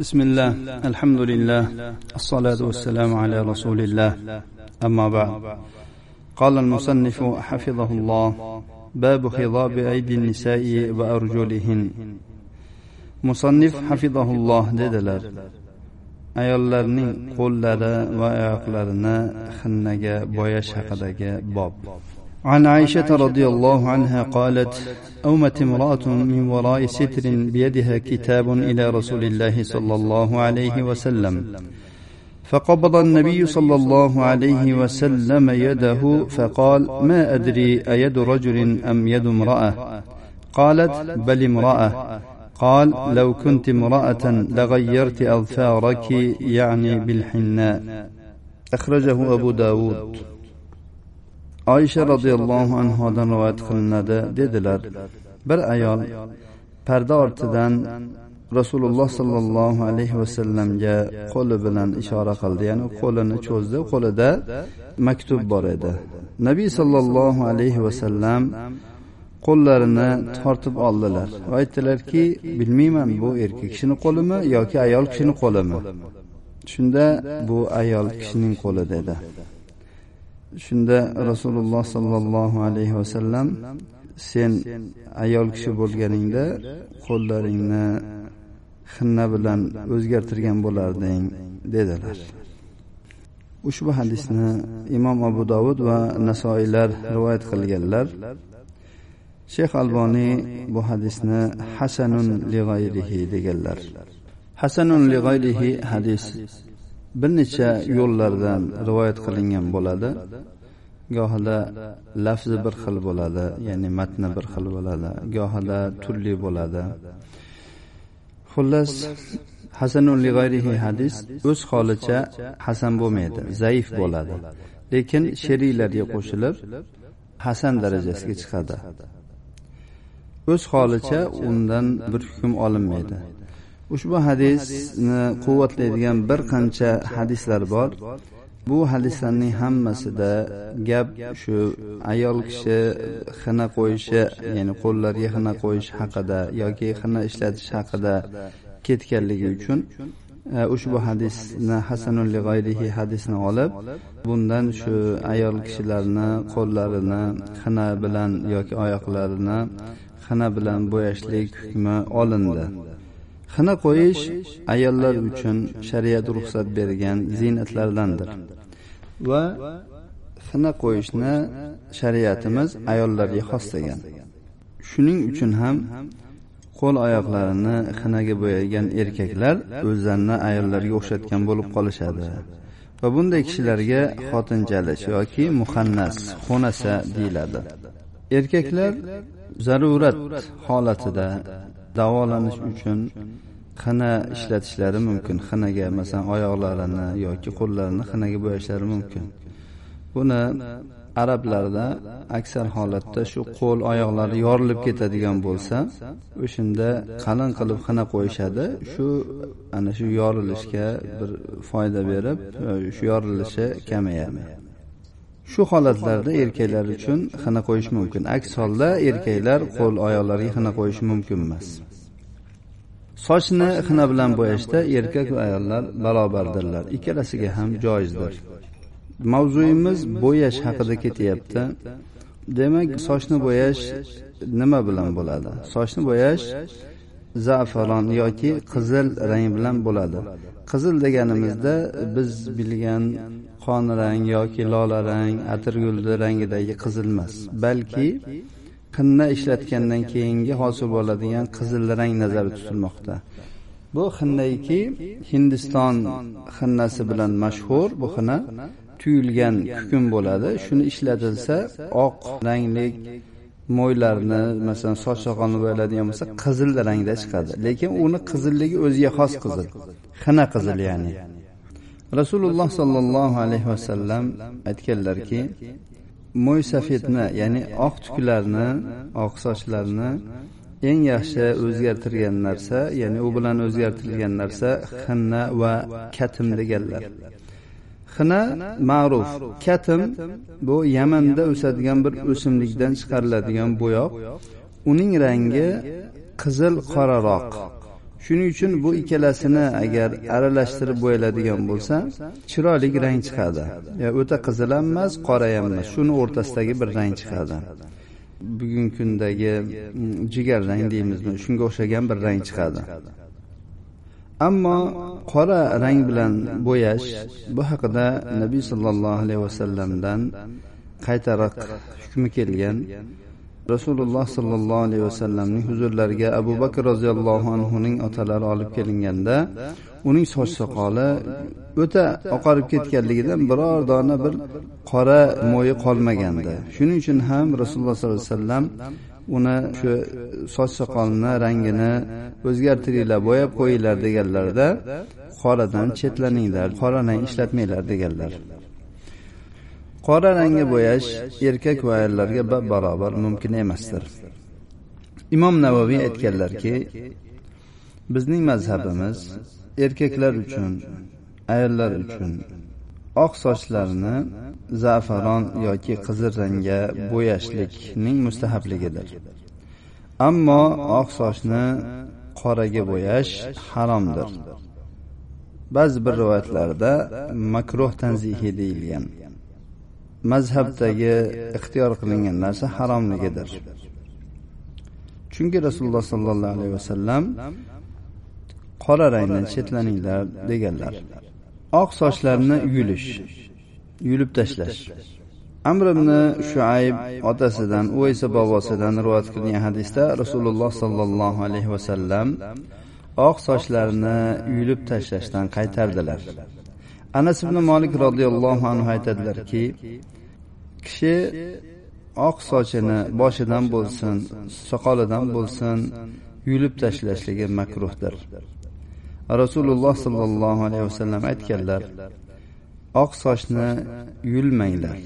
بسم الله الحمد لله الصلاة والسلام على رسول الله أما بعد قال المصنف حفظه الله باب خضاب أيدي النساء وأرجلهن مصنف حفظه الله dedilar ayollarning qo'llari va oyoqlarini xinnaga bo'yash haqidagi bob عن عائشة رضي الله عنها قالت أومت امرأة من وراء ستر بيدها كتاب إلى رسول الله صلى الله عليه وسلم فقبض النبي صلى الله عليه وسلم يده فقال ما أدري أيد رجل أم يد امرأة؟ قالت بل امرأة. قال لو كنت امرأة لغيرت أظفارك يعني بالحناء. أخرجه أبو داود. Oysha roziyallohu anhodan rivoyat qilinadi dedilar. bir ayol parda ortidan rasululloh sollallohu alayhi vasallamga qo'li bilan ishora qildi. Ya'ni qo'lini cho'zdi qo'lida maktub bor edi. nabiy sollallohu alayhi vasallam qo'llarini tortib oldilar. va aytdilarki bilmayman bu erkak kishini qo'limi yoki ayol kishini qo'limi? shunda bu ayol kishining qo'li dedi shunda rasululloh sollallohu alayhi vasallam sen ayol kishi bo'lganingda qo'llaringni xinna bilan o'zgartirgan bo'larding dedilar. Ushbu hadisni imom abu dovud va nasoiylar rivoyat qilganlar shayx alboniy bu hadisni hasanun lig'ayrihi deganlar. Hasanun lig'ayrihi hadis bir necha yo'llardan rivoyat qilingan bo'ladi. Gohida lafzi bir xil bo'ladi ya'ni matni bir xil bo'ladi. Gohida turli bo'ladi. Xullas hasanul lig'ayrihi hadis o'z holicha hasan bo'lmaydi zaif bo'ladi. Lekin sheriklarga qo'shilib hasan darajasiga chiqadi. O'z holicha undan bir hukm olinmaydi. Ushbu hadisni e, quvvatlaydigan bir qancha hadislar bor. Bu hadislarning hammasida gap shu ayol kishi xina qo'yishi ya'ni qo'llariga xina qo'yish haqida yoki xina ishlatish haqida ketganligi uchun e, ushbu hadisni hasanul g'ayrihi hadisni olib bundan shu ayol kishilarni qo'llarini xina bilan yoki oyoqlarini xina bilan bo'yashlik hukmi olindi. Xina qo'yish ayollar uchun shariat ruxsat bergan ziynatlardandir. Va xina qo'yishni shariatimiz ayollarga xos degan. Shuning uchun ham qo'l oyoqlarini xinaga bo'yagan erkaklar o'zlarini ayollarga o'xshatgan bo'lib qolishadi. Va bunday kishilarga xotinchalish yoki muhannas xunasa deyiladi. Erkaklar zarurat holatida davolanish uchun xina ishlatishlari mumkin xinaga masalan oyoqlarini yoki qo'llarini xinaga bo'yashlari mumkin. Buni arablarda aksar holatda shu qo'l oyoqlari yorilib ketadigan bo'lsa o'shanda qalin qilib xina qo'yishadi. Shu ana shu yorilishga bir foyda berib shu yorilishi kamayadi. Shu holatlarda erkaklar uchun xina qo'yish mumkin. Aks holda erkaklar qo'l oyoqlariga xina qo'yishi mumkin emas. Sochni xina bilan bo'yashda erkak va ayollar barobardirlar. Ikkalasiga ham joizdir. Mavzuyimiz bo'yash haqida ketyapti. Demak sochni bo'yash nima bilan bo'ladi? Sochni bo'yash zafaron yoki qizil rang bilan bo'ladi. Qizil deganimizda biz bilgan qon rang yoki lola rang atirguldi rangidagi qizil emas balki xinna ishlatgandan keyingi hosil bo'ladigan qizil rang nazarda tutilmoqda. Bu xinnayki hindiston xinnasi bilan mashhur bu xina tuyulgan kukun bo'ladi. Shuni ishlatilsa oq rangli mo'ylarni masalan soch soqolni bo'yaladigan bo'lsa qizil rangda chiqadi. Lekin uni qizilligi o'ziga xos qizil xina qizil ya'ni. Rasululloh sollallohu alayhi vasallam aytganlarki mo'y safedni ya'ni oq tuklarni oq sochlarni eng yaxshi o'zgartirgan narsa ya'ni u bilan o'zgartirilgan narsa xinna va katim deganlar. Xina ma'ruf katim bu yamanda o'sadigan bir o'simlikdan chiqariladigan bo'yoq. Uning rangi qizil qoraroq. Shuning uchun bu ikkalasini agar aralashtirib bo'yaladigan bo'lsa chiroyli rang chiqadi. O'ta qizil ham emas qora ham emas. Shuni o'rtasidagi bir rang chiqadi. Bugungi kundagi mm, jigar rang deymizmi shunga o'xshagan bir rang chiqadi. Ammo qora rang bilan bo'yash bu haqida nabiy sollallohu alayhi vasallamdan qaytariq hukmi kelgan. Rasululloh sollallohu alayhi vasallamning huzurlariga abu bakr roziyallohu anhuning otalari olib kelinganda uning soch soqoli o'ta oqarib ketganligidan biror dona bir qora mo'yi qolmagandi. Shuning uchun ham rasululloh sollallohu alayhi vasallam uni shu soch soqolini rangini o'zgartiringlar bo'yab qo'yinglar deganlarida qoradan chetlaninglar qora rang ishlatmanglar deganlar. Qora rangga bo'yash erkak va ayollarga bab barobar mumkin emasdir. Imom navoiy aytganlarki bizning mazhabimiz erkaklar uchun ayollar uchun oq sochlarni zafaron yoki qizil rangga bo'yashlikning mustahabligidir. Ammo oq sochni qoraga bo'yash haromdir. Ba'zi bir rivoyatlarda makruh tanzihi deyilgan. Mazhabdagi ixtiyor qilingan narsa haromligidir. Chunki rasululloh sollallohu alayhi vasallam qora rangdan chetlaninglar deganlar. Oq sochlarni yulish yulib tashlash. Amr ibn shuayb otasidan u esa bobosidan rivoyat qilgan hadisda rasululloh sollallohu alayhi vasallam oq sochlarni yulib tashlashdan qaytardilar. Anas ibn molik roziyallohu anhu aytadilarki kishi oq sochini boshidan bo'lsin soqolidan bo'lsin yulib tashlashligi makruhdir. Rasululloh sollallohu alayhi vasallam aytganlar oq sochni yulmanglar.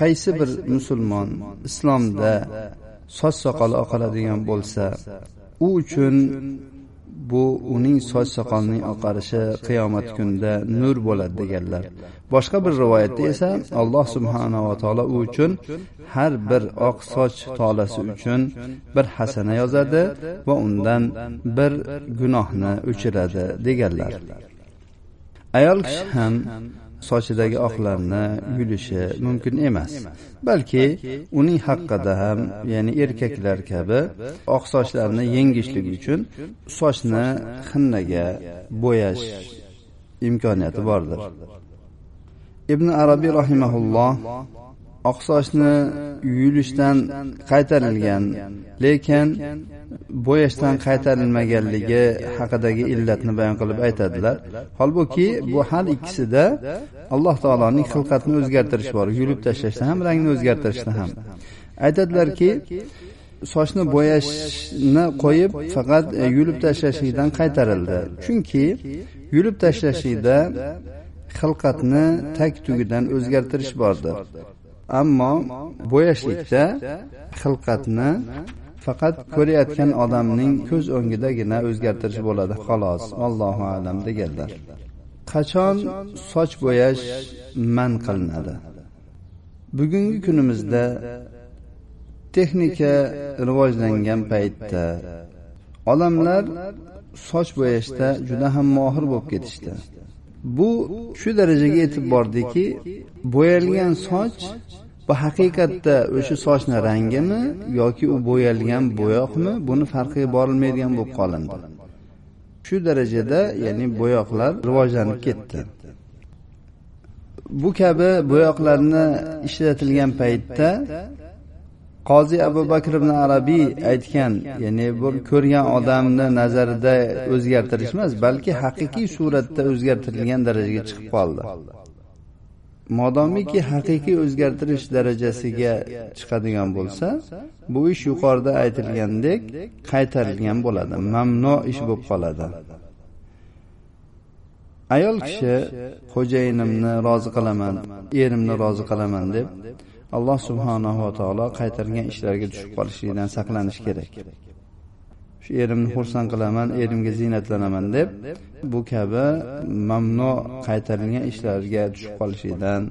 Qaysi bir musulmon islomda soch soqoli oqaladigan bo'lsa u uchun bu uning soch soqolining oqarishi qiyomat kunida nur bo'ladi deganlar. Boshqa bir rivoyatda esa alloh subhanava taolo u uchun har bir oq soch tolasi uchun bir hasana yozadi va undan bir gunohni o'chiradi deganlar. Ayol kishi ham sochidagi oqlarni yulishi mumkin emas. Balki uning haqqida ham ya'ni erkaklar kabi oq sochlarni yengishlik uchun sochni xinnaga bo'yash imkoniyati bordir. Ibn arabiy rahimaulloh oqsochni sochni qaytarilgan lekin bo'yashdan qaytarilmaganligi haqidagi illatni bayon qilib aytadilar. Holbuki bu har ikkisida alloh taoloning xilqatni o'zgartirish bor yulib tashlashda ham rangni o'zgartirishda ham. Aytadilarki sochni bo'yashni qo'yib faqat e, yulib tashlashlikdan qaytarildi. Chunki yulib tashlashlikda xilqatni tag tugidan o'zgartirish bordir. Ammo bo'yashlikda xilqatni faqat ko'rayotgan odamning ko'z o'ngidagina o'zgartirish bo'ladi xolos. Allohu alam deganlar. Qachon soch bo'yash man qilinadi? Bugungi kunimizda texnika rivojlangan paytda odamlar soch bo'yashda juda ham mohir bo'lib ketishdi. Bu shu darajaga yetib bordiki bo'yalgan soch bu haqiqatda o'sha sochni rangimi yoki u bo'yalgan bo'yoqmi buni farqi borilmaydigan bo'lib qolindi. Shu darajada ya'ni bo'yoqlar rivojlanib ketdi. Bu kabi bo'yoqlarni ishlatilgan paytda qozi abu bakr ibn arabiy aytgan ya'ni bu ko'rgan odamni nazarida o'zgartirish emas balki haqiqiy suratda o'zgartirilgan darajaga chiqib qoldi. Modomiki haqiqiy o'zgartirish darajasiga chiqadigan bo'lsa bu ish yuqorida aytilgandek qaytarilgan bo'ladi. Mamnu ish bo'lib qoladi. Ayol kishi xo'jayinimni rozi qilaman erimni rozi qilaman deb alloh subhanahu va taolo qaytargan ishlarga tushib qolishlikdan saqlanish kerak. Shu erimni xursand qilaman erimga ziynatlanaman deb bu kabi mamnu qaytarilgan ishlarga tushib qolishlikdan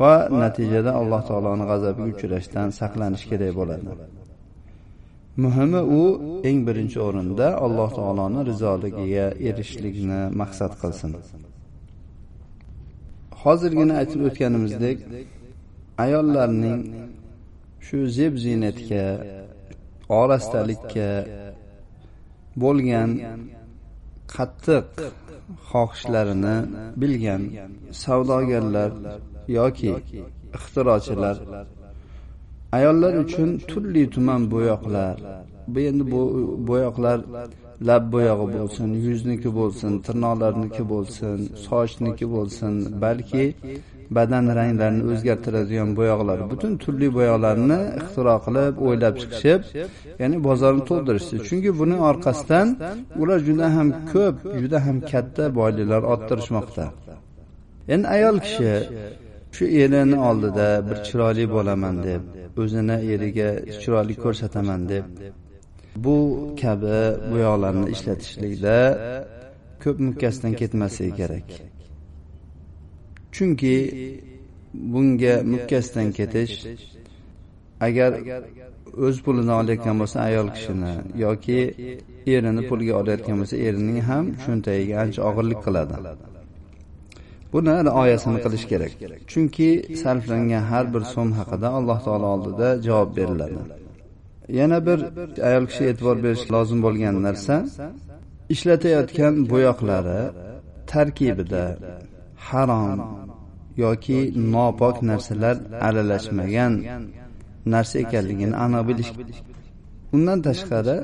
va natijada alloh taoloni g'azabiga uchrashdan saqlanish kerak bo'ladi. Muhimi u eng birinchi o'rinda alloh taoloni rizoligiga erishishlikni maqsad qilsin. Hozirgina aytib o'tganimizdek ayollarning shu zeb ziynatga orastalikka bo'lgan qattiq xohishlarini bilgan savdogarlar yoki ixtirochilar. Ayollar uchun turli tuman bo'yoqlar. Bu endi bu bo'yoqlar lab bo'yog'i bo'lsin yuzniki bo'lsin tirnoqlarniki bo'lsin sochniki bo'lsin balki badan ranglarini o'zgartiradigan bo'yoqlar. Butun turli bo'yoqlarni ixtiro qilib o'ylab chiqishib ya'ni bozorni to'ldirishdi. Chunki buning orqasidan ular juda ham ko'p juda ham katta boyliklar orttirishmoqda. Endi ayol kishi shu erini oldida bir chiroyli bo'laman deb o'zini eriga chiroyli ko'rsataman deb. Bu kabi bo'yoqlarni ishlatishlikda ko'p mukkasidan ketmasligi kerak. Chunki bunga mukkasidan ketish agar o'z pulini olayotgan bo'lsa ayol kishini yoki erini pulga olayotgan bo'lsa erining ham cho'ntagiga ancha og'irlik qiladi. Buni rioyasini qilish kerak. Chunki sarflangan har bir so'm haqida alloh taolo oldida javob beriladi. Yana bir ayol kishi e'tibor berish lozim bo'lgan narsa ishlatayotgan bo'yoqlari tarkibida harom yoki nopok narsalar aralashmagan narsa ekanligini aniq bilish undan tashqari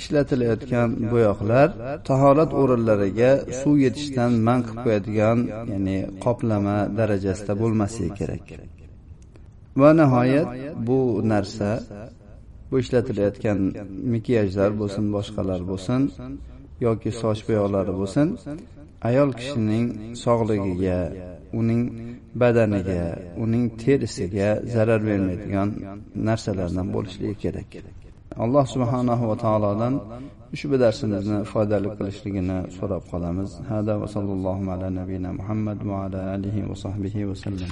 ishlatilayotgan bo'yoqlar tahorat o'rinlariga suv yetishdan man qilib qo'yadigan ya'ni qoplama darajasida bo'lmasligi kerak. Va nihoyat bu narsa bu ishlatilayotgan makiyajlar bo'lsin boshqalar bo'lsin yoki soch bo'yoqlari bo'lsin ayol kishining sog'ligiga uning badaniga uning terisiga zarar bermaydigan narsalardan bo'lishligi kerak. Alloh subhanahu va taolodan ushbu darsimizni foydali qilishligini so'rab qolamiz. Hada va sallallohu ala nabiyina muhammad va ala alihi va sahbihi vasallam